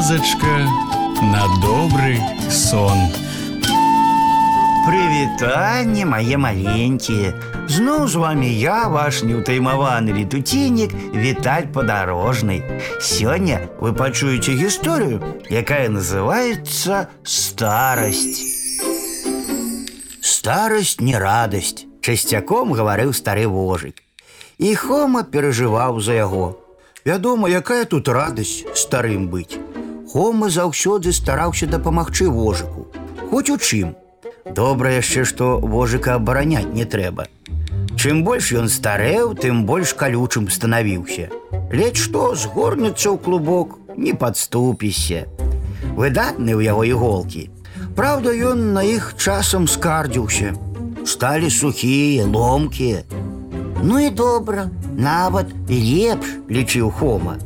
казачка на добрый сон. Прывітанне мае маленькія. Зноў з вами я, ваш неўтаймаваны летуціннік Віталь падарожны. Сёння вы пачуеце гісторыю, якая называецца старасць. Старасць не радасць, часцяком гаварыў стары вожык. І Хома перажываў за яго. Вядома, якая тут радасць старым быць. Хома заўсёды стараўся дапамагчы вожыку. Хоць у чым. Добра яшчэ, што вожыка абараняць не трэба. Чым больш ён старэў, тым больш калючым станавіўся. Ледь што згорнецца ў клубок, не падступіся. Выдатны ў яго іголкі. Праўда, ён на іх часам скардзіўся. Сталі сухія, ломкія. Ну і добра, нават лепш лічыў Хома.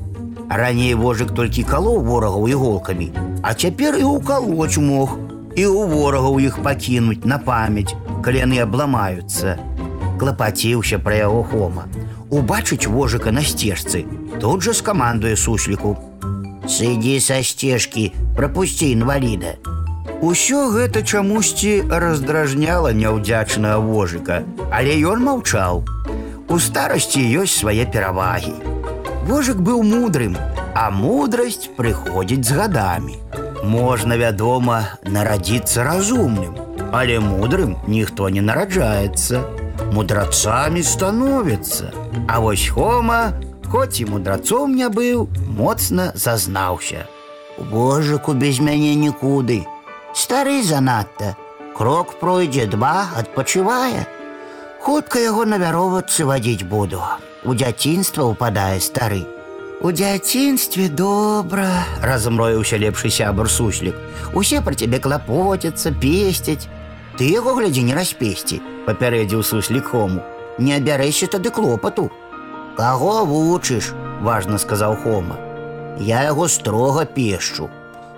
Раней вожык толькі калоў ворагаў іголкамі, а цяпер і ўкалоць мог, і ў ворагаў іх пакінуць на памяць, калі яны абламаюцца. Клапаціўся пра яго Хома. Убачыць вожыка на сцежцы, тут жа скамандуе сусліку. Сыдзі са сцежкі, прапусці інваліда. Усё гэта чамусьці раздражняла няўдзячнага вожыка, але ён маўчаў. У старасці ёсць свае перавагі. Вожык быў мудрым, а мудрасць прыходзіць з гадамі. Можна, вядома, нарадзіцца разумным, але мудрым ніхто не нараджаецца. Мудрацамі становіцца. А вось Хома, хоць і мудрацом не быў, моцна зазнаўся. Вожыку без мяне нікуды. Стары занадта. Крок пройдзе два, адпачывае. Хутка яго на вяровацы вадзіць буду. У дзяцінства ўпадае стары. У дзяцінстве добра, размроіўся лепшы сябар суслік. Усе пра цябе клапоцяцца, песцяць. Ты яго глядзі не распесці, папярэдзіў суслік хому. Не абярэся тады клопату. Каго вучыш, важна сказаў Хома. Я яго строга пешчу.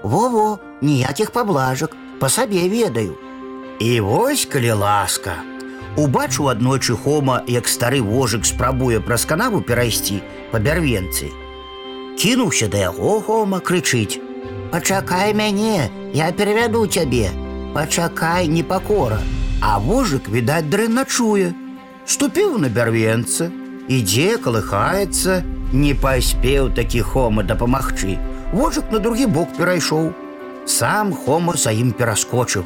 Во-во, ніякіх паблажак, па сабе ведаю. І вось калі ласка. Убачыў аднойчы Хома, як стары вожык спрабуе праз канаву перайсці па бярвенцы. Кінуўся да яго Хома крычыць: « Пачакай мяне, я перавяду цябе. Пачакай непакора. А вожык, відаць, дрэнна чуе. Ступіў на бярвенца, ідзе, калыхаецца, не паспеў такі Хома дапамагчы. Вожык на другі бок перайшоў. Сам Хома за ім пераскочыў.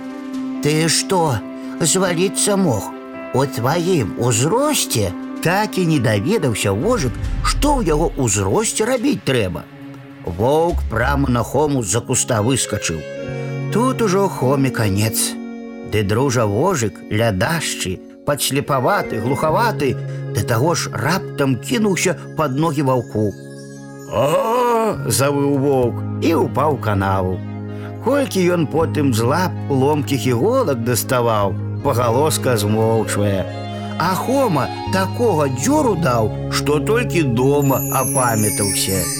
Ты што, зваліцца мог? У тваім узросце так і не даведаўся вожык, што ў яго ўзросце рабіць трэба. Воўк прама на хому з-за куста выскачыў. Тут ужо хоме канец. Ды дружа вожык, лядашчы, падслепаваты, глухаваты, да таго ж раптам кінуўся пад ногі ваўку. О, завыў воўк і ўпаў канаву. Колькі ён потым з лап ломкіх іголак даставаў, пагалоска змоўчвае. А Хома такога дзёру даў, што толькі дома апамятаўся.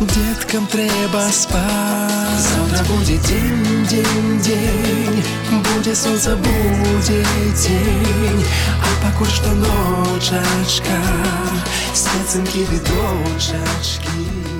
Деткам трэба спаць. Завтра будзе дзень, дзень, дзень, будзе сонца, будзе дзень, а пакуль што ночачка, спецынкі відочачкі.